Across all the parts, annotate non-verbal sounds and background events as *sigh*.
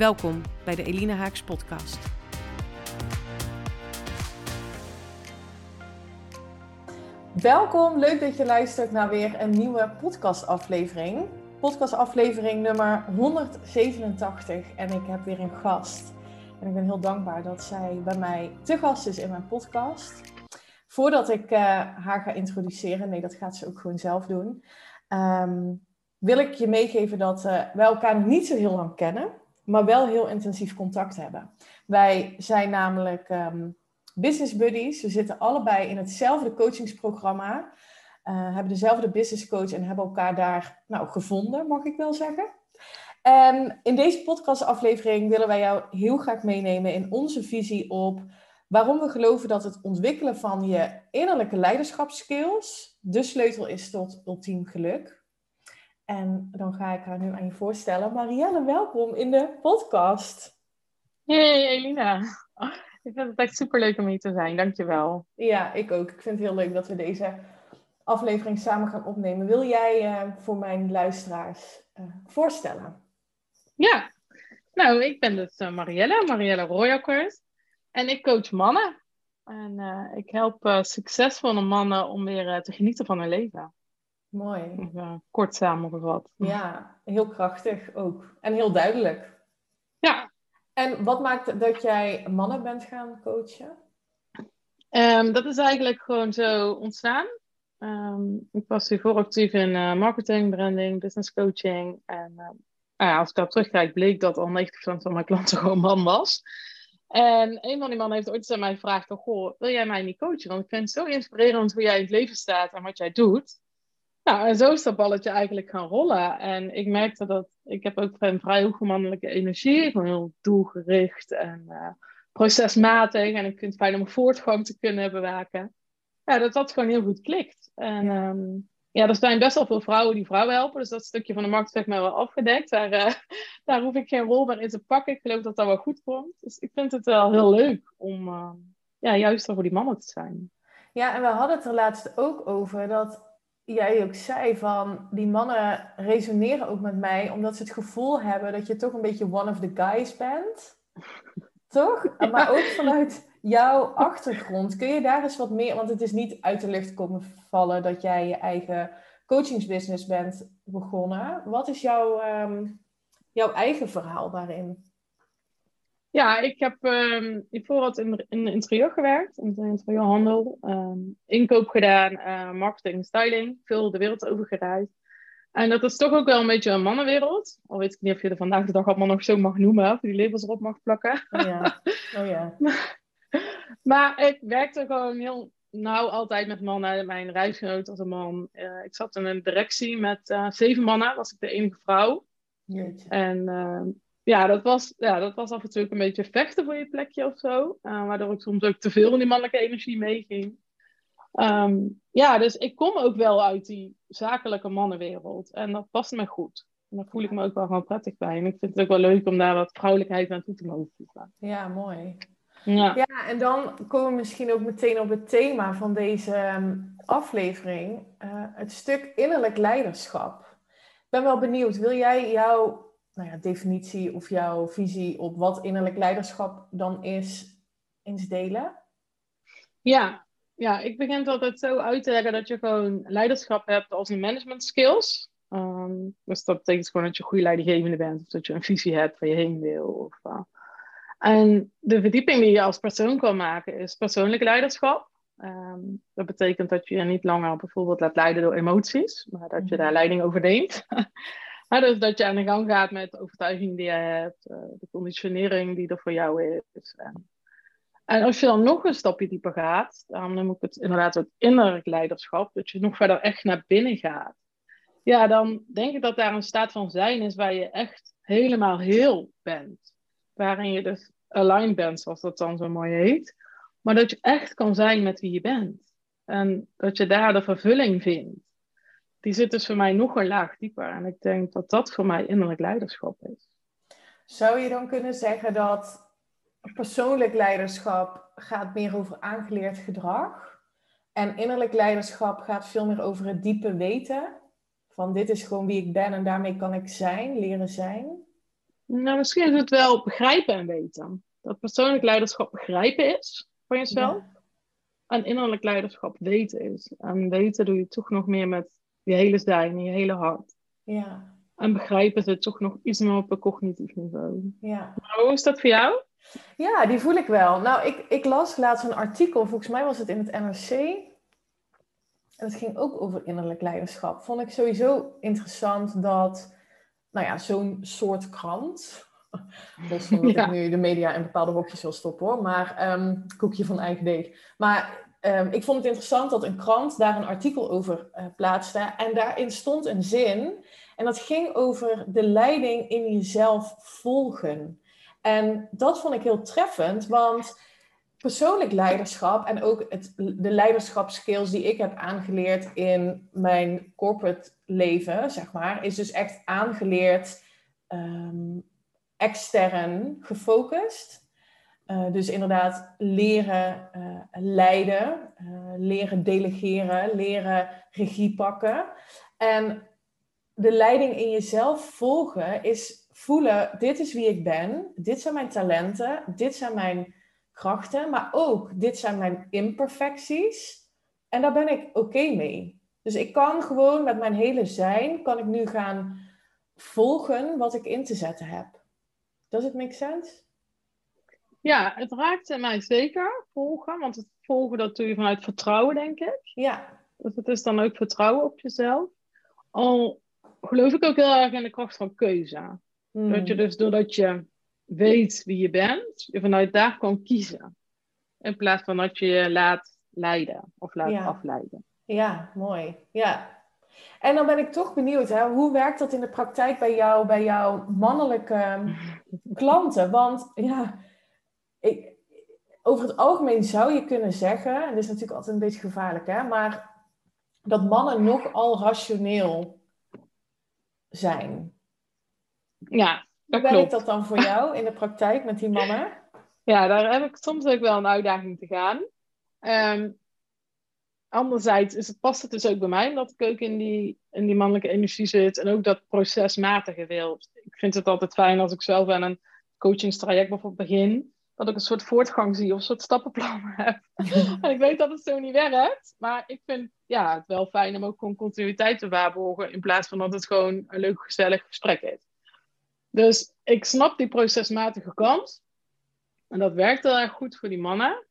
Welkom bij de Elina Haaks podcast. Welkom, leuk dat je luistert naar weer een nieuwe podcastaflevering. Podcastaflevering nummer 187 en ik heb weer een gast. En ik ben heel dankbaar dat zij bij mij te gast is in mijn podcast. Voordat ik uh, haar ga introduceren, nee dat gaat ze ook gewoon zelf doen, um, wil ik je meegeven dat uh, wij elkaar niet zo heel lang kennen maar wel heel intensief contact hebben. Wij zijn namelijk um, business buddies. We zitten allebei in hetzelfde coachingsprogramma. Uh, hebben dezelfde business coach en hebben elkaar daar nou, gevonden, mag ik wel zeggen. En in deze podcastaflevering willen wij jou heel graag meenemen in onze visie op waarom we geloven dat het ontwikkelen van je innerlijke leiderschapskills de sleutel is tot ultiem geluk. En dan ga ik haar nu aan je voorstellen. Marielle, welkom in de podcast. Hey Elina. Ik vind het echt super leuk om hier te zijn. Dankjewel. Ja, ik ook. Ik vind het heel leuk dat we deze aflevering samen gaan opnemen. Wil jij uh, voor mijn luisteraars uh, voorstellen? Ja, nou, ik ben dus uh, Marielle, Marielle Royakkers. En ik coach mannen. En ik help succesvolle mannen om weer te genieten van hun leven. Mooi. kort samengevat. Ja, heel krachtig ook. En heel duidelijk. Ja. En wat maakt dat jij mannen bent gaan coachen? Um, dat is eigenlijk gewoon zo ontstaan. Um, ik was hiervoor actief in uh, marketing, branding, business coaching. En uh, nou ja, als ik daar terugkijk, bleek dat al 90% van mijn klanten *laughs* gewoon man was. En een van die mannen heeft ooit aan mij gevraagd: Goh, wil jij mij niet coachen? Want ik vind het zo inspirerend hoe jij in het leven staat en wat jij doet. Nou, en zo is dat balletje eigenlijk gaan rollen. En ik merkte dat ik heb ook een vrij hoge mannelijke energie. Gewoon heel doelgericht en uh, procesmatig. En ik vind het fijn om voortgang te kunnen bewaken. Ja, dat dat gewoon heel goed klikt. En ja. Um, ja, er zijn best wel veel vrouwen die vrouwen helpen. Dus dat stukje van de markt zeg maar wel afgedekt. Daar, uh, *laughs* daar hoef ik geen rol meer in te pakken. Ik geloof dat dat wel goed komt. Dus ik vind het wel heel leuk om uh, ja, juist voor die mannen te zijn. Ja, en we hadden het er laatst ook over dat jij ook zei van die mannen resoneren ook met mij omdat ze het gevoel hebben dat je toch een beetje one of the guys bent. *laughs* toch? Maar ook vanuit jouw achtergrond. Kun je daar eens wat meer, want het is niet uit de lucht komen vallen dat jij je eigen coachingsbusiness bent begonnen. Wat is jouw, um, jouw eigen verhaal daarin? Ja, ik heb um, hiervoor wat in, in interieur gewerkt, in de interieurhandel. Um, inkoop gedaan, uh, marketing, styling, veel de wereld over gereisd. En dat is toch ook wel een beetje een mannenwereld. Al weet ik niet of je er vandaag de dag allemaal nog zo mag noemen, of die labels erop mag plakken. Oh ja, oh ja. *laughs* maar ik werkte gewoon heel nauw altijd met mannen. Mijn reisgenoot was een man. Uh, ik zat in een directie met uh, zeven mannen, was ik de enige vrouw. Jeetje. En uh, ja, dat was, ja, dat was af en toe ook een beetje vechten voor je plekje of zo. Uh, waardoor ik soms ook te veel van die mannelijke energie meeging. Um, ja, dus ik kom ook wel uit die zakelijke mannenwereld. En dat past me goed. En daar voel ik me ook wel gewoon prettig bij. En ik vind het ook wel leuk om daar wat vrouwelijkheid naartoe te mogen voegen. Ja, mooi. Ja. ja, en dan komen we misschien ook meteen op het thema van deze um, aflevering. Uh, het stuk innerlijk leiderschap. Ik ben wel benieuwd, wil jij jouw nou ja, definitie of jouw visie op wat innerlijk leiderschap dan is, eens delen? Ja, ja ik begin het altijd zo uit te leggen dat je gewoon leiderschap hebt als een management skills. Um, dus dat betekent gewoon dat je goede leidinggevende bent, of dat je een visie hebt waar je heen wil. Of, uh. En de verdieping die je als persoon kan maken is persoonlijk leiderschap. Um, dat betekent dat je je niet langer bijvoorbeeld laat leiden door emoties, maar dat je daar leiding over neemt. *laughs* Dus dat je aan de gang gaat met de overtuiging die je hebt, uh, de conditionering die er voor jou is. En, en, als je dan nog een stapje dieper gaat, dan noem ik het inderdaad het innerlijk leiderschap, dat je nog verder echt naar binnen gaat. Ja, dan denk ik dat daar een staat van zijn is waar je echt helemaal heel bent. waarin je dus aligned bent, zoals dat dan zo mooi heet. Maar dat je echt kan zijn met wie je bent. En dat je daar de vervulling vindt. Die zit dus voor mij nog een laag dieper. En ik denk dat dat voor mij innerlijk leiderschap is. Zou je dan kunnen zeggen dat persoonlijk leiderschap gaat meer over aangeleerd gedrag? En innerlijk leiderschap gaat veel meer over het diepe weten. Van dit is gewoon wie ik ben en daarmee kan ik zijn, leren zijn. Nou, misschien is het wel begrijpen en weten. Dat persoonlijk leiderschap begrijpen is van jezelf. En innerlijk leiderschap weten is. En weten doe je toch nog meer met je hele zijn je hele hart. Ja. En begrijpen ze toch nog iets meer op een cognitief niveau. Ja. Maar hoe is dat voor jou? Ja, die voel ik wel. Nou, ik, ik las laatst een artikel, volgens mij was het in het NRC. En het ging ook over innerlijk leiderschap. Vond ik sowieso interessant dat, nou ja, zo'n soort krant. *laughs* Los van dat Ja. ik nu de media in bepaalde hokjes wil stoppen hoor. Maar ehm, koekje van eigen deeg. Maar ehm, ik vond het interessant dat een krant daar een artikel over eh, plaatste. En daarin stond een zin. En dat ging over de leiding in jezelf volgen. En dat vond ik heel treffend, want persoonlijk leiderschap en ook het, de leiderschapskills die ik heb aangeleerd in mijn corporate leven, zeg maar, is dus echt aangeleerd ehm, extern gefocust. Eh, dus inderdaad leren eh, leiden, eh, leren delegeren, leren regie pakken. En de leiding in jezelf volgen is voelen, dit is wie ik ben, dit zijn mijn talenten, dit zijn mijn krachten, maar ook dit zijn mijn imperfecties. En daar ben ik oké mee. Dus ik kan gewoon met mijn hele zijn, kan ik nu gaan volgen wat ik in te zetten heb. Does it make sense? Ja, het raakte mij zeker, volgen. Want het volgen, dat doe je vanuit vertrouwen, denk ik. Ja, Dus het is dan ook vertrouwen op jezelf. Al geloof ik ook heel erg in de kracht van keuze. Hmm. Dat je dus doordat je weet wie je bent, je vanuit daar kan kiezen. In plaats van dat je je laat leiden of laat Ja. afleiden. Ja, mooi. Ja. En dan ben ik toch benieuwd, hè, hoe werkt dat in de praktijk bij jou, bij jouw mannelijke *laughs* klanten? Want ja, ik, over het algemeen zou je kunnen zeggen, en dit is natuurlijk altijd een beetje gevaarlijk, hè, maar dat mannen nogal rationeel zijn. Ja, Hoe dat werkt klopt. dat dan voor jou in de praktijk met die mannen? Ja, daar heb ik soms ook wel een uitdaging te gaan. Ehm, anderzijds is het, past het dus ook bij mij, omdat ik ook in die, in die mannelijke energie zit en ook dat procesmatige wil. Ik vind het altijd fijn als ik zelf aan een coachingstraject bijvoorbeeld begin, dat ik een soort voortgang zie of een soort stappenplan *laughs* heb. *laughs* en ik weet dat het zo niet werkt, maar ik vind ja, het wel fijn om ook gewoon continuïteit te waarborgen in plaats van dat het gewoon een leuk gezellig gesprek is. Dus ik snap die procesmatige kant. En dat werkt heel erg goed voor die mannen.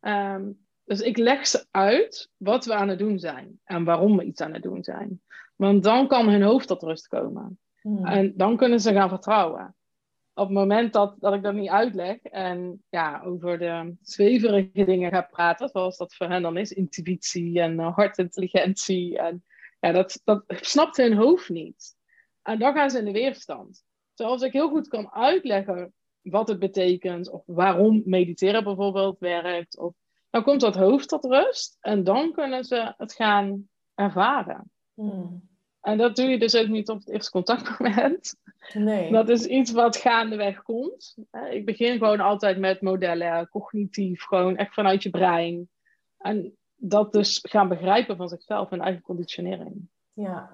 Ehm, dus ik leg ze uit wat we aan het doen zijn en waarom we iets aan het doen zijn. Want dan kan hun hoofd tot rust komen. Hmm. En dan kunnen ze gaan vertrouwen. Op het moment dat, dat ik dat niet uitleg en ja, over de zweverige dingen ga praten, zoals dat voor hen dan is, intuïtie en uh, hartintelligentie, en, ja, dat, dat snapt hun hoofd niet. En dan gaan ze in de weerstand. Zoals ik heel goed kan uitleggen wat het betekent, of waarom mediteren bijvoorbeeld werkt, of, dan komt dat hoofd tot rust en dan kunnen ze het gaan ervaren. Hmm. En dat doe je dus ook niet op het eerste contactmoment. *laughs* Nee. Dat is iets wat gaandeweg komt. Ik begin gewoon altijd met modellen, cognitief, gewoon echt vanuit je brein. En dat dus gaan begrijpen van zichzelf en eigen conditionering. Ja.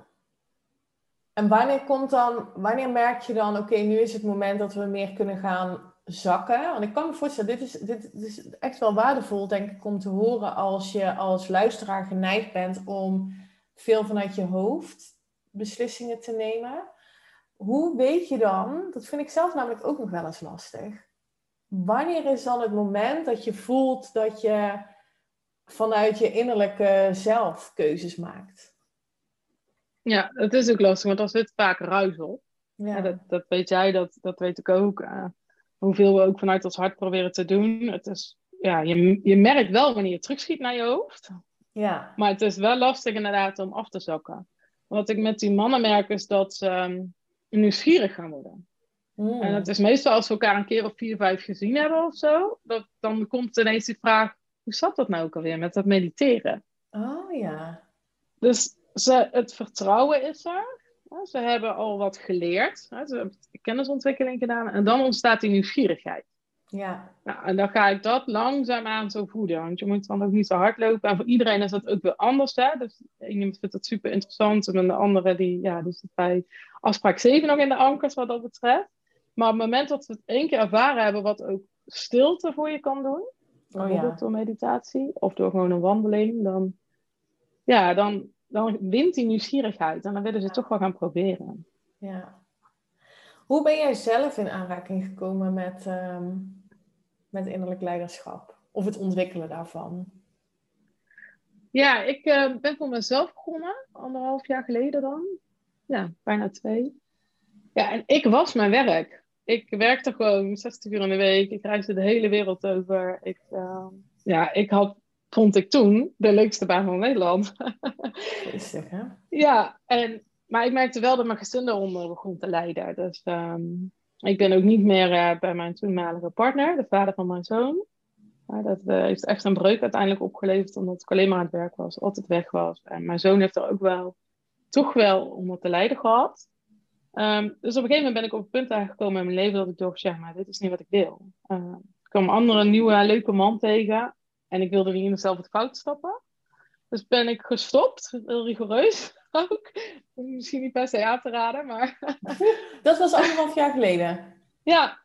En wanneer komt dan, wanneer merk je dan, oké, nu is het moment dat we meer kunnen gaan zakken? Want ik kan me voorstellen, dit is, dit, dit is echt wel waardevol, denk ik, om te horen als je als luisteraar geneigd bent om veel vanuit je hoofd beslissingen te nemen. Hoe weet je dan, dat vind ik zelf namelijk ook nog wel eens lastig. Wanneer is dan het moment dat je voelt dat je vanuit je innerlijke zelf keuzes maakt? Ja, het is ook lastig, want er zit vaak ruis op. Ja. Ja, dat, dat weet jij, dat, dat weet ik ook. Eh, hoeveel we ook vanuit ons hart proberen te doen. Het is, ja, je, je merkt wel wanneer je terugschiet naar je hoofd. ja. Maar het is wel lastig inderdaad om af te zakken. Wat ik met die mannen merk is dat ze ehm, nieuwsgierig gaan worden. Mm. En het is meestal als we elkaar een keer of vier, vijf gezien hebben of zo, dat, dan komt ineens die vraag, hoe zat dat nou ook alweer met dat mediteren? Oh ja. Dus ze, het vertrouwen is er. Ze hebben al wat geleerd. Ze hebben kennisontwikkeling gedaan. En dan ontstaat die nieuwsgierigheid. Ja. Nou, en dan ga ik dat langzaamaan zo voeden. Want je moet dan ook niet zo hard lopen. En voor iedereen is dat ook weer anders. Hè? Dus iemand vindt het super interessant. En de andere die, ja, die zit bij afspraak 7 nog in de ankers wat dat betreft. Maar op het moment dat we het één keer ervaren hebben wat ook stilte voor je kan doen. Bijvoorbeeld oh, ja. door meditatie. Of door gewoon een wandeling. Dan, ja, dan, dan wint die nieuwsgierigheid. En dan willen ze toch wel gaan proberen. Ja. Hoe ben jij zelf in aanraking gekomen met, ehm, met innerlijk leiderschap? Of het ontwikkelen daarvan? Ja, ik uh, ben voor mezelf begonnen, anderhalf jaar geleden dan. Ja, bijna twee. Ja, en ik was mijn werk. Ik werkte gewoon 60 uur in de week. Ik reisde de hele wereld over. Ik, uh, ja, ik had, vond ik toen, de leukste baan van Nederland. *laughs* Rustig, hè? Ja, en, maar ik merkte wel dat mijn gezin eronder begon te lijden. Dus um, ik ben ook niet meer uh, bij mijn toenmalige partner, de vader van mijn zoon. Dat uh, heeft echt een breuk uiteindelijk opgeleverd, omdat ik alleen maar aan het werk was, altijd weg was. En mijn zoon heeft er ook wel, toch wel onder te lijden gehad. Um, dus op een gegeven moment ben ik op het punt aangekomen in mijn leven dat ik dacht, ja, maar dit is niet wat ik wil. Uh, ik kwam een andere nieuwe leuke man tegen en ik wilde niet in dezelfde fout stappen. Dus ben ik gestopt, heel rigoureus *laughs* ook. Misschien niet per se aan te raden, maar... *laughs* Dat was anderhalf jaar geleden? Ja.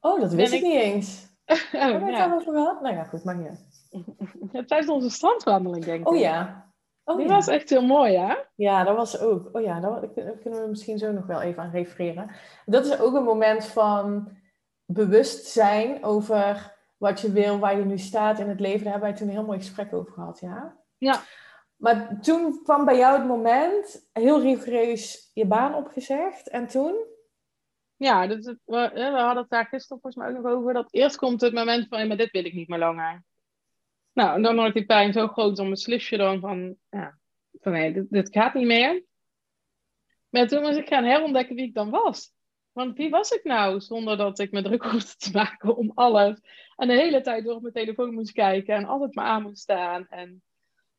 Oh, dat wist ik, niet eens. *laughs* oh, Hebben we het ja. over gehad? Nou ja, goed, mag je. Ja, tijdens onze strandwandeling, denk ik. Oh ja. Oh, Die was echt heel mooi, hè? Ja, dat was ook. Oh ja, daar kunnen we misschien zo nog wel even aan refereren. Dat is ook een moment van bewustzijn over wat je wil, waar je nu staat in het leven. Daar hebben wij toen een heel mooi gesprek over gehad, ja? Ja. Maar toen kwam bij jou het moment, heel rigoureus je baan opgezegd. En toen? Ja, we, we, hadden het daar gisteren volgens mij ook nog over. Dat eerst komt het moment van, maar dit wil ik niet meer langer. Nou, en dan wordt die pijn zo groot, dan beslis je dan van, ja, van nee, dit, dit gaat niet meer. Maar toen moest ik gaan herontdekken wie ik dan was. Want wie was ik nou zonder dat ik me druk hoefde te maken om alles. En de hele tijd door op mijn telefoon moest kijken en altijd maar aan moest staan. En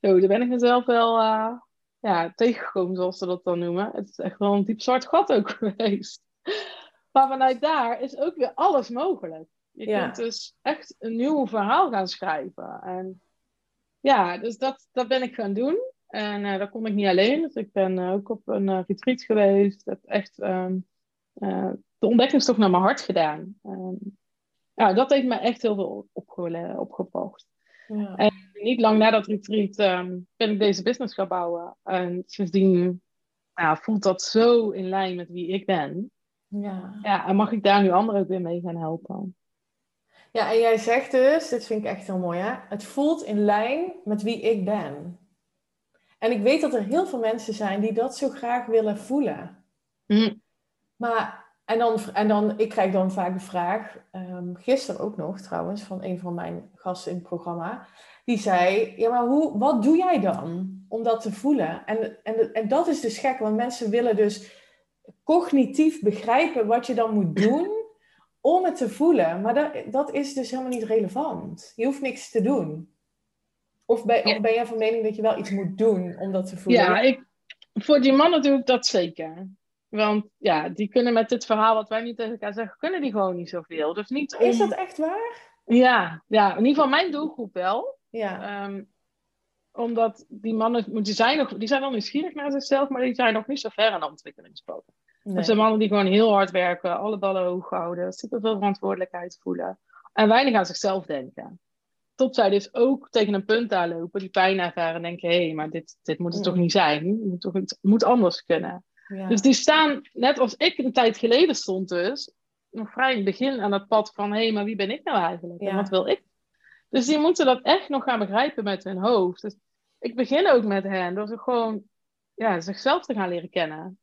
zo, daar ben ik mezelf wel uh, ja, tegengekomen, zoals ze dat dan noemen. Het is echt wel een diep zwart gat ook *laughs* geweest. Maar vanuit daar is ook weer alles mogelijk. Je ja. kunt dus echt een nieuw verhaal gaan schrijven. En ja, dus dat, dat ben ik gaan doen. En uh, dat kom ik niet alleen. Dus ik ben uh, ook op een uh, retreat geweest. Heb echt um, de ontdekkingstocht naar mijn hart gedaan. Um, ja, dat heeft me echt heel veel opge opgebracht. Ja. En niet lang na dat retreat um, ben ik deze business gaan bouwen. En sindsdien ja, voelt dat zo in lijn met wie ik ben. Ja. ja, en mag ik daar nu anderen ook weer mee gaan helpen. Ja, en jij zegt dus, dit vind ik echt heel mooi hè, het voelt in lijn met wie ik ben. En ik weet dat er heel veel mensen zijn die dat zo graag willen voelen. Mm. Maar, en dan, en dan, ik krijg dan vaak de vraag, um, gisteren ook nog trouwens, van een van mijn gasten in het programma, die zei, ja maar hoe, wat doe jij dan om dat te voelen? En, en, en dat is dus gek, want mensen willen dus cognitief begrijpen wat je dan moet doen om het te voelen. Maar dat, dat is dus helemaal niet relevant. Je hoeft niks te doen. Of ben, of ben jij van mening dat je wel iets moet doen om dat te voelen? Ja, ik, voor die mannen doe ik dat zeker. Want ja, die kunnen met dit verhaal wat wij niet tegen elkaar zeggen, kunnen die gewoon niet zoveel. Dus niet om... Is dat echt waar? Ja, ja, in ieder geval mijn doelgroep wel. Ja. Um, omdat die mannen, die zijn, nog, die zijn wel nieuwsgierig naar zichzelf, maar die zijn nog niet zo ver in de ontwikkelingspoot. Nee. Dat zijn mannen die gewoon heel hard werken, alle ballen hoog houden, superveel verantwoordelijkheid voelen en weinig aan zichzelf denken. Tot zij dus ook tegen een punt aanlopen, die pijn ervaren en denken, hé, hey, maar dit, dit moet het toch niet zijn? Het moet, toch, het moet anders kunnen. Ja. Dus die staan, net als ik een tijd geleden stond dus, nog vrij in het begin aan het pad van, hé, hey, maar wie ben ik nou eigenlijk? Ja. En wat wil ik? Dus die moeten dat echt nog gaan begrijpen met hun hoofd. Dus ik begin ook met hen door ze gewoon ja, zichzelf te gaan leren kennen.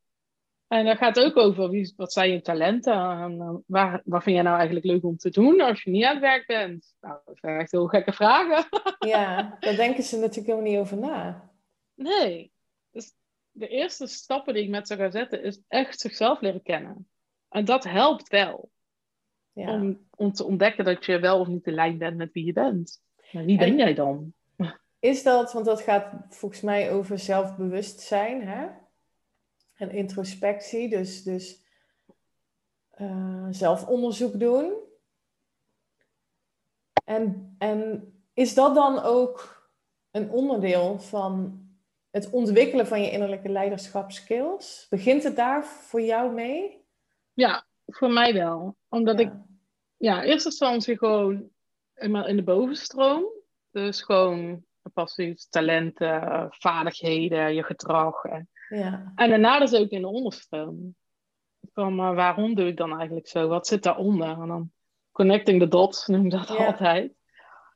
En dat gaat ook over wie, wat zijn je talenten en uh, waar, wat vind jij nou eigenlijk leuk om te doen als je niet aan het werk bent? Nou, dat zijn echt heel gekke vragen. *laughs* Ja, daar denken ze natuurlijk helemaal niet over na. Nee. Dus de eerste stappen die ik met ze ga zetten is echt zichzelf leren kennen. En dat helpt wel. Ja. Om, om te ontdekken dat je wel of niet in lijn bent met wie je bent. Maar wie ben En- jij dan? Is dat, want dat gaat volgens mij over zelfbewustzijn hè? en introspectie, dus, dus eh, zelfonderzoek doen. En, en is dat dan ook een onderdeel van het ontwikkelen van je innerlijke leiderschapskills? Begint het daar voor jou mee? Ja, voor mij wel. Omdat ik Ja. ja, in eerste instantie gewoon helemaal in de bovenstroom. Dus gewoon passief, talenten, vaardigheden, je gedrag. En, Ja, en daarna dus ook in de onderstroom. Van, maar waarom doe ik dan eigenlijk zo? Wat zit daaronder? En dan connecting the dots, noem ik dat Ja. altijd.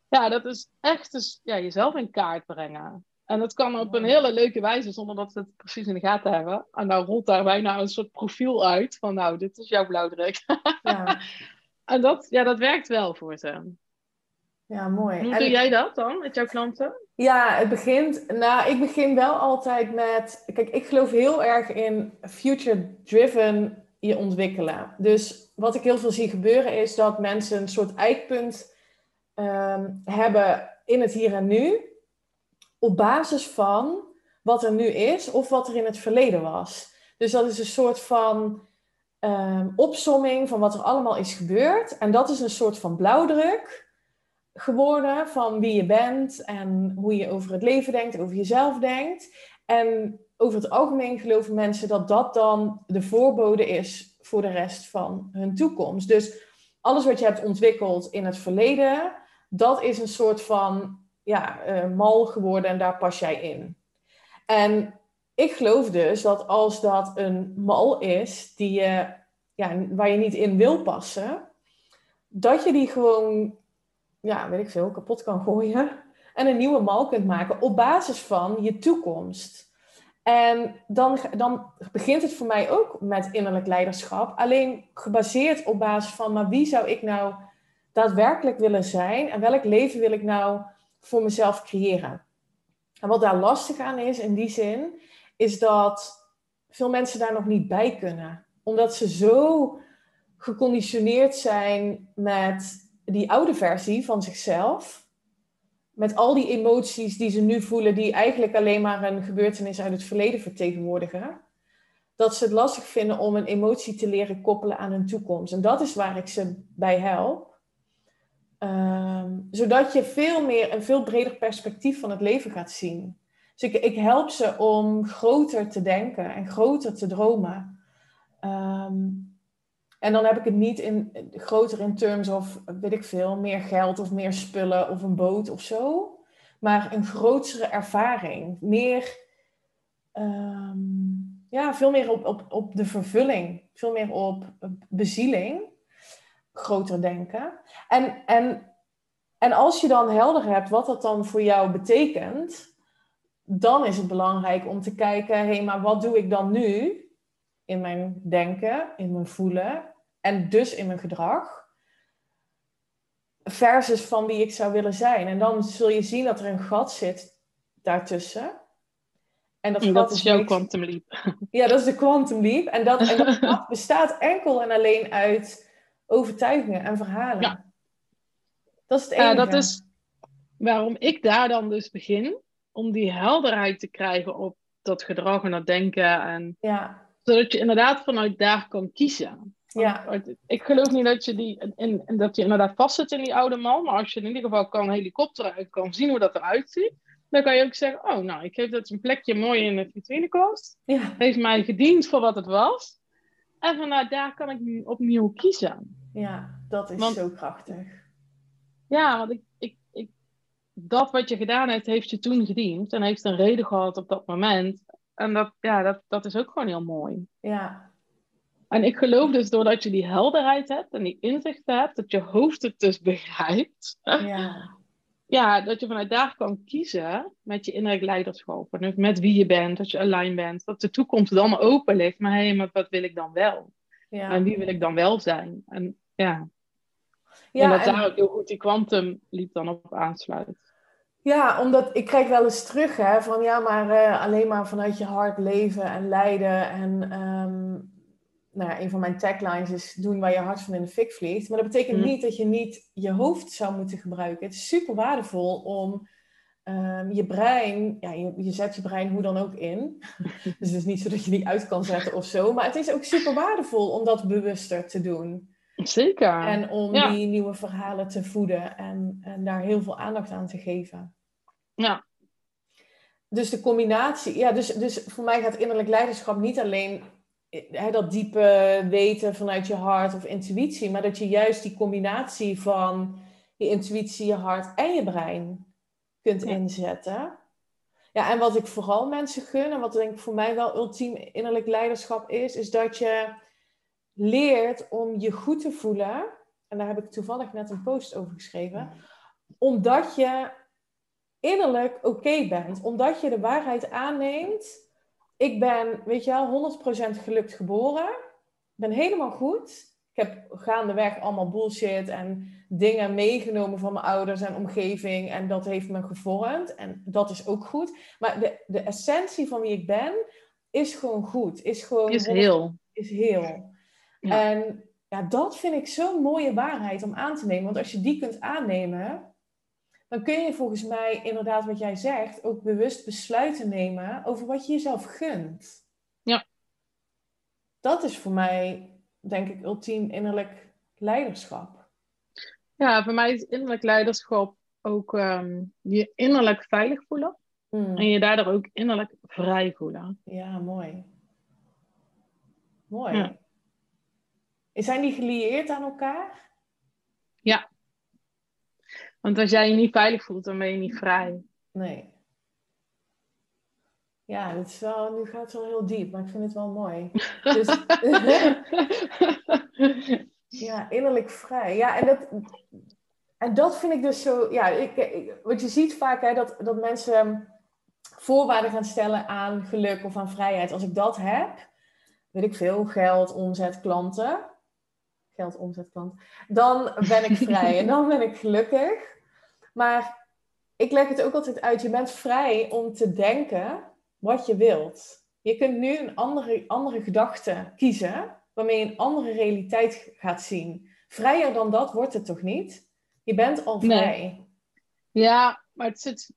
Ja, dat is echt dus, ja, jezelf in kaart brengen. En dat kan op een hele leuke wijze, zonder dat ze het precies in de gaten hebben. En dan rolt daar bijna een soort profiel uit. Van nou, dit is jouw blauwdruk. ja, *laughs* En dat, ja, dat werkt wel voor ze. ja mooi. Hoe En- doe jij dat dan met jouw klanten? Ja, het begint. Nou, ik begin wel altijd met. Kijk, ik geloof heel erg in future-driven je ontwikkelen. Dus wat ik heel veel zie gebeuren is dat mensen een soort eikpunt ehm, hebben in het hier en nu. Op basis van wat er nu is of wat er in het verleden was. Dus dat is een soort van ehm opsomming van wat er allemaal is gebeurd. En dat is een soort van blauwdruk geworden van wie je bent en hoe je over het leven denkt, over jezelf denkt. En over het algemeen geloven mensen dat dat dan de voorbode is voor de rest van hun toekomst. Dus alles wat je hebt ontwikkeld in het verleden, dat is een soort van ja, eh, mal geworden en daar pas jij in. En ik geloof dus dat als dat een mal is die je, ja, waar je niet in wil passen, dat je die gewoon ja, weet ik veel, kapot kan gooien. En een nieuwe mal kunt maken op basis van je toekomst. En dan, dan begint het voor mij ook met innerlijk leiderschap. Alleen gebaseerd op basis van, maar wie zou ik nou daadwerkelijk willen zijn? En welk leven wil ik nou voor mezelf creëren? En wat daar lastig aan is in die zin, is dat veel mensen daar nog niet bij kunnen. Omdat ze zo geconditioneerd zijn met die oude versie van zichzelf. Met al die emoties die ze nu voelen, die eigenlijk alleen maar een gebeurtenis uit het verleden vertegenwoordigen. Dat ze het lastig vinden om een emotie te leren koppelen aan hun toekomst. En dat is waar ik ze bij help. Ehm, zodat je veel meer, een veel breder perspectief van het leven gaat zien. Dus ik, ik help ze om groter te denken en groter te dromen. Ehm, en dan heb ik het niet in groter in terms of, weet ik veel, meer geld of meer spullen of een boot of zo. Maar een grotere ervaring. Meer, ehm, ja, veel meer op, op, op de vervulling. Veel meer op bezieling. Groter denken. En, en, en als je dan helder hebt wat dat dan voor jou betekent, dan is het belangrijk om te kijken, hé, hey, maar wat doe ik dan nu in mijn denken, in mijn voelen en dus in mijn gedrag, versus van wie ik zou willen zijn. En dan zul je zien dat er een gat zit daartussen. En dat, En dat is jouw niks- quantum leap. Ja, dat is de quantum leap. En dat, en dat *laughs* bestaat enkel en alleen uit overtuigingen en verhalen. Ja. Dat is het Ja, enige. dat is waarom ik daar dan dus begin. Om die helderheid te krijgen op dat gedrag en dat denken. En, Ja, zodat je inderdaad vanuit daar kan kiezen. ja, Want Ik geloof niet dat je, die, in, in- dat je inderdaad vastzit in die oude man. Maar als je in ieder geval kan helikopteren en kan zien hoe dat eruit ziet. Dan kan je ook zeggen, oh nou, ik geef dat een plekje mooi in de vitrinekast. ja, Heeft mij gediend voor wat het was. En vanuit daar kan ik nu opnieuw kiezen. Ja, dat is Want- zo krachtig. Ja, want ik, ik, ik, dat wat je gedaan hebt, heeft je toen gediend. En heeft een reden gehad op dat moment. En dat, ja, dat, dat is ook gewoon heel mooi. Ja, En ik geloof dus doordat je die helderheid hebt en die inzicht hebt, dat je hoofd het dus *laughs* begrijpt. ja, Ja, dat je vanuit daar kan kiezen met je innerlijk leiderschap. En met wie je bent, dat je alleen bent. Dat de toekomst dan open ligt. Maar hé, maar wat wil ik dan wel? ja. En wie wil ik dan wel zijn? En ja, ja en dat en- daar ook heel goed die kwantum liep dan op aansluit. Ja, omdat ik krijg wel eens terug hè, van ja, maar eh, alleen maar vanuit je hart leven en lijden. En ehm, nou ja, een van mijn taglines is doen waar je hart van in de fik vliegt. Maar dat betekent Mm. niet dat je niet je hoofd zou moeten gebruiken. Het is super waardevol om ehm, je brein, ja, je, je zet je brein hoe dan ook in. *laughs* dus het is niet zo dat je die uit kan zetten of zo. Maar het is ook super waardevol om dat bewuster te doen. Zeker. En om Ja. die nieuwe verhalen te voeden en, en daar heel veel aandacht aan te geven. Ja. Dus de combinatie, ja, dus, dus voor mij gaat innerlijk leiderschap niet alleen hè, dat diepe weten vanuit je hart of intuïtie, maar dat je juist die combinatie van je intuïtie, je hart en je brein kunt Ja. inzetten. Ja, en wat ik vooral mensen gun, en wat denk ik voor mij wel ultiem innerlijk leiderschap is, is dat je leert om je goed te voelen. En daar heb ik toevallig net een post over geschreven. Omdat je innerlijk oké bent. Omdat je de waarheid aanneemt. Ik ben, weet je wel, 100% gelukt geboren. Ik ben helemaal goed. Ik heb gaandeweg allemaal bullshit en dingen meegenomen van mijn ouders en omgeving. En dat heeft me gevormd. En dat is ook goed. Maar de, de essentie van wie ik ben, is gewoon goed. Is gewoon Is heel. is heel. Ja. En ja, dat vind ik zo'n mooie waarheid om aan te nemen. Want als je die kunt aannemen, dan kun je volgens mij inderdaad wat jij zegt, ook bewust besluiten nemen over wat je jezelf gunt. Ja. Dat is voor mij, denk ik, ultiem innerlijk leiderschap. Ja, voor mij is innerlijk leiderschap ook ehm, je innerlijk veilig voelen. Hmm. En je daardoor ook innerlijk vrij voelen. Ja, mooi. Mooi. Ja. Zijn die gelieerd aan elkaar? Want als jij je niet veilig voelt, dan ben je niet vrij. Nee. Ja, dat is wel, nu gaat het wel heel diep, maar ik vind het wel mooi. Dus, *laughs* ja, innerlijk vrij. Ja, en dat, en dat vind ik dus zo. Ja, ik, ik, want je ziet vaak hè, dat, dat mensen voorwaarden gaan stellen aan geluk of aan vrijheid. Als ik dat heb, weet ik veel, geld, omzet, klanten. Geld, omzet, klant. Dan ben ik vrij en dan ben ik gelukkig. Maar ik leg het ook altijd uit. Je bent vrij om te denken wat je wilt. Je kunt nu een andere, andere gedachte kiezen, waarmee je een andere realiteit gaat zien. Vrijer dan dat wordt het toch niet? Je bent al Nee. vrij. Ja, maar het zit.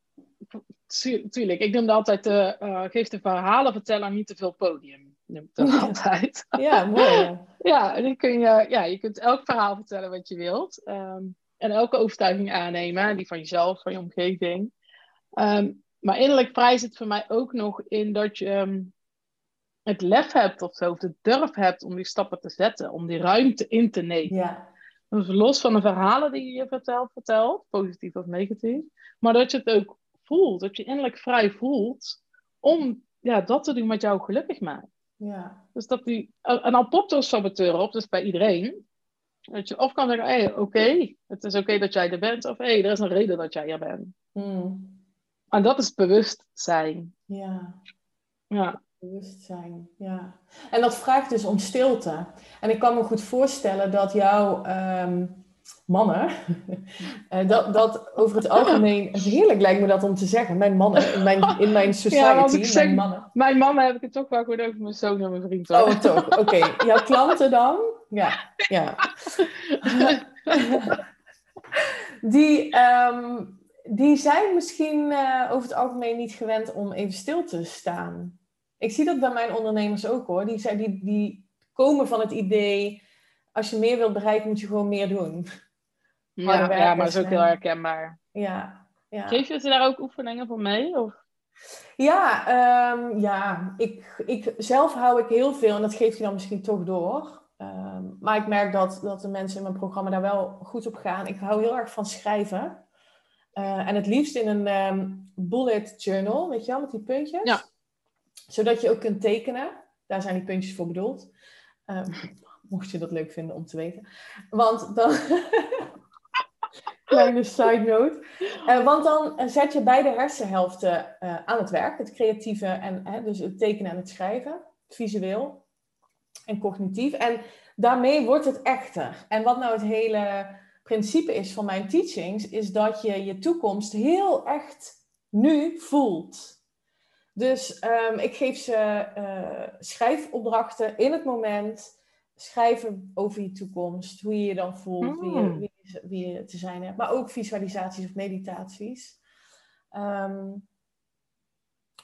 tu- Tuurlijk, ik noemde altijd: eh geef de verhalenverteller niet te veel podium. Noem ik *laughs* dat altijd. Ja, mooi. *laughs* Ja, en dan kun je, ja, je kunt elk verhaal vertellen wat je wilt. ehm, en elke overtuiging aannemen, die van jezelf, van je omgeving. Ehm, maar innerlijk vrij zit voor mij ook nog in dat je ehm, het lef hebt of zo, of de durf hebt om die stappen te zetten, om die ruimte in te nemen. Ja, Dus los van de verhalen die je je vertelt, vertelt, positief of negatief, maar dat je het ook voelt, dat je innerlijk vrij voelt om ja, dat te doen wat jou gelukkig maakt. Ja, Dus dat die, en dan popt er een saboteur op, dus bij iedereen. Dat je of kan zeggen, hey, oké, het is oké dat jij er bent, of hé, hey, er is een reden dat jij er bent. Hmm. En dat is bewustzijn. ja. Ja, Bewustzijn, ja. En dat vraagt dus om stilte. En ik kan me goed voorstellen dat jouw ehm, mannen, eh, dat, dat over het algemeen, *laughs* heerlijk lijkt me dat om te zeggen, mijn mannen, in mijn, in mijn society, als ik zeg- mijn mannen. mijn mama heb ik het toch wel goed over mijn zoon en mijn vriend. hoor. Oh, toch, oké. *laughs* Jouw klanten dan? Ja, ja. *laughs* Die, ehm, die zijn misschien eh, over het algemeen niet gewend om even stil te staan. Ik zie dat bij mijn ondernemers ook hoor. Die, zijn, die, die komen van het idee, als je meer wilt bereiken, moet je gewoon meer doen. ja, ja, maar dat is ook heel herkenbaar. Ja, ja. Geef je ze daar ook oefeningen voor mee? Of? Ja, ehm, ja. Ik, ik, zelf hou ik heel veel en dat geeft je dan misschien toch door. Ehm, maar ik merk dat, dat de mensen in mijn programma daar wel goed op gaan. Ik hou heel erg van schrijven. Eh, en het liefst in een ehm, bullet journal, weet je wel, met die puntjes. Ja. Zodat je ook kunt tekenen. Daar zijn die puntjes voor bedoeld. Ehm, mocht je dat leuk vinden om te weten. Want dan... *laughs* Kleine side note. Eh, want dan zet je beide hersenhelften eh, aan het werk. Het creatieve en dus het tekenen en het schrijven. Visueel en cognitief. En daarmee wordt het echter. En wat nou het hele principe is van mijn teachings, is dat je je toekomst heel echt nu voelt. Dus ehm, ik geef ze eh, schrijfopdrachten in het moment. Schrijven over je toekomst, hoe je je dan voelt, wie, je, Hmm. wie, wie je te zijn hebt, maar ook visualisaties of meditaties. Ehm,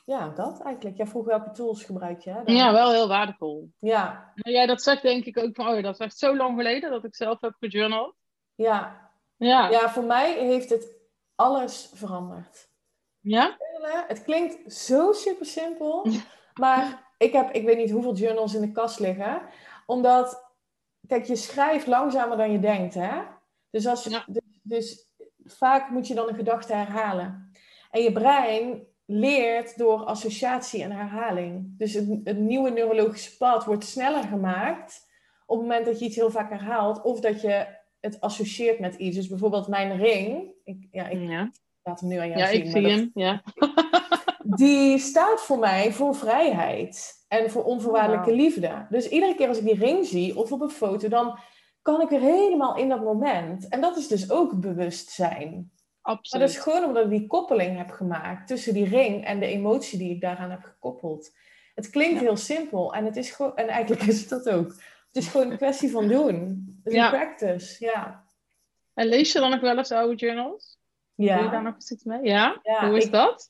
ja, dat eigenlijk. Jij vroeg welke tools gebruik je? hè, dan? Ja, wel heel waardevol. ja, Nou, jij dat zegt denk ik ook van, oh ja, dat is echt zo lang geleden dat ik zelf heb gejournald. ja. Ja. ja, voor mij heeft het alles veranderd. Ja? Het klinkt zo super simpel, maar ik heb, ik weet niet hoeveel journals in de kast liggen, omdat, kijk, je schrijft langzamer dan je denkt, hè? Dus, als, Ja. dus, dus vaak moet je dan een gedachte herhalen. En je brein leert door associatie en herhaling. Dus het, het nieuwe neurologische pad wordt sneller gemaakt op het moment dat je iets heel vaak herhaalt, of dat je het associeert met iets. Dus bijvoorbeeld mijn ring, ik, ja, ik Ja, laat hem nu aan jou ja zien. ik zie dat- hem. Ja. Die staat voor mij voor vrijheid en voor onvoorwaardelijke liefde. Dus iedere keer als ik die ring zie of op een foto, dan kan ik weer helemaal in dat moment. En dat is dus ook bewustzijn. Maar Absoluut. dat is gewoon omdat ik die koppeling heb gemaakt tussen die ring en de emotie die ik daaraan heb gekoppeld. Het klinkt Ja. heel simpel en, het is gewoon, en eigenlijk is het dat ook. Het is gewoon een kwestie van doen. Is Ja. een practice, ja. En lees je dan nog wel eens oude journals? Doe je daar Ja, nog eens iets mee? Ja? Ja, Hoe is ik- dat?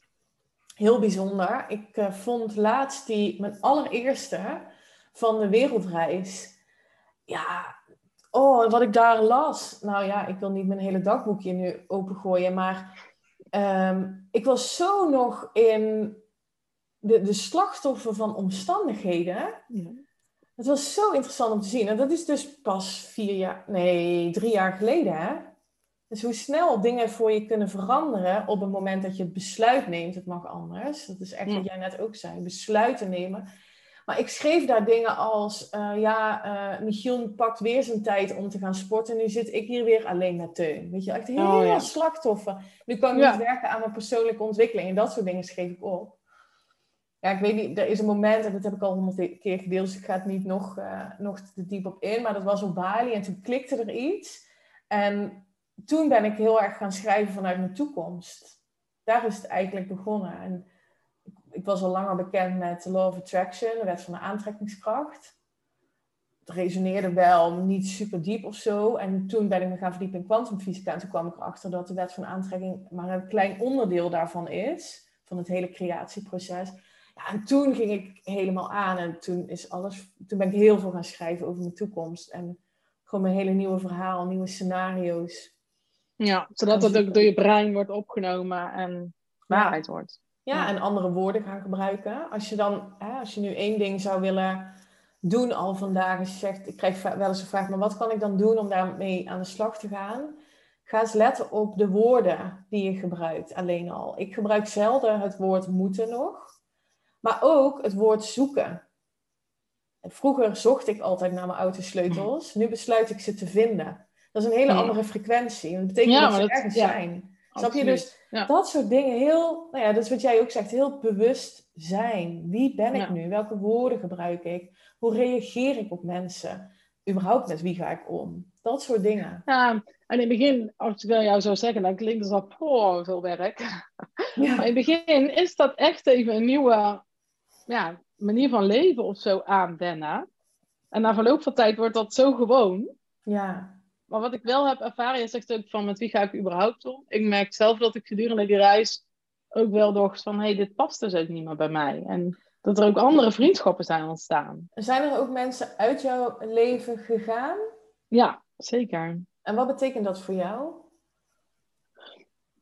Heel bijzonder. Ik eh, vond laatst die, mijn allereerste van de wereldreis. Ja, oh, wat ik daar las. Nou ja, ik wil niet mijn hele dagboekje nu opengooien, maar ehm, ik was zo nog in de, de slachtoffer van omstandigheden. Ja. Het was zo interessant om te zien. En dat is dus pas vier jaar, nee, drie jaar geleden, hè? Dus hoe snel dingen voor je kunnen veranderen op het moment dat je het besluit neemt, het mag anders. Dat is echt wat jij net ook zei, besluiten nemen. Maar ik schreef daar dingen als, eh, ja, eh Michiel pakt weer zijn tijd om te gaan sporten. Nu zit ik hier weer alleen met Teun. Weet je, echt heel Oh, ja. slachtoffer. Nu kan ik Ja. niet werken aan mijn persoonlijke ontwikkeling. En dat soort dingen schreef ik op. Ja, ik weet niet, er is een moment, en dat heb ik al honderd keer gedeeld, dus ik ga het niet nog, eh, nog te diep op in. Maar dat was op Bali en toen klikte er iets. En toen ben ik heel erg gaan schrijven vanuit mijn toekomst. Daar is het eigenlijk begonnen. En ik, ik was al langer bekend met de Law of Attraction, de wet van de aantrekkingskracht. Het resoneerde wel niet super diep of zo. En toen ben ik me gaan verdiepen in kwantumfysica. En toen kwam ik erachter dat de wet van aantrekking maar een klein onderdeel daarvan is. Van het hele creatieproces. Ja, en toen ging ik helemaal aan. En toen, is alles, toen ben ik heel veel gaan schrijven over mijn toekomst. En gewoon mijn hele nieuwe verhaal, nieuwe scenario's. Ja, zodat het ook door je brein wordt opgenomen en waarheid wordt. Ja, Ja. en andere woorden gaan gebruiken. Als je dan, hè, als je nu één ding zou willen doen al vandaag, als je zegt, ik krijg wel eens een vraag, maar wat kan ik dan doen om daarmee aan de slag te gaan? Ga eens letten op de woorden die je gebruikt, alleen al. Ik gebruik zelden het woord moeten nog, maar ook het woord zoeken. Vroeger zocht ik altijd naar mijn autosleutels, nu besluit ik ze te vinden. Dat is een hele Ja. andere frequentie. Dat betekent Ja, dat ze dat- ergens ja. zijn. Snap je? Dus Ja. dat soort dingen heel, nou ja, dat is wat jij ook zegt, heel bewust zijn. Wie ben ik nu? Welke woorden gebruik ik? Hoe reageer ik op mensen? Überhaupt met wie ga ik om? Dat soort dingen. Ja, en in het begin, als ik wel jou zou zeggen, dan klinkt het al oh, veel werk. *laughs* Ja, Maar in het begin is dat echt even een nieuwe ja, manier van leven of zo aanwennen. En na verloop van tijd wordt dat zo gewoon. ja, Maar wat ik wel heb ervaren, je zegt ook van met wie ga ik überhaupt om? Ik merk zelf dat ik gedurende die reis ook wel dacht van hé, hey, dit past dus ook niet meer bij mij. En dat er ook andere vriendschappen zijn ontstaan. Zijn er ook mensen uit jouw leven gegaan? Ja, zeker. En wat betekent dat voor jou?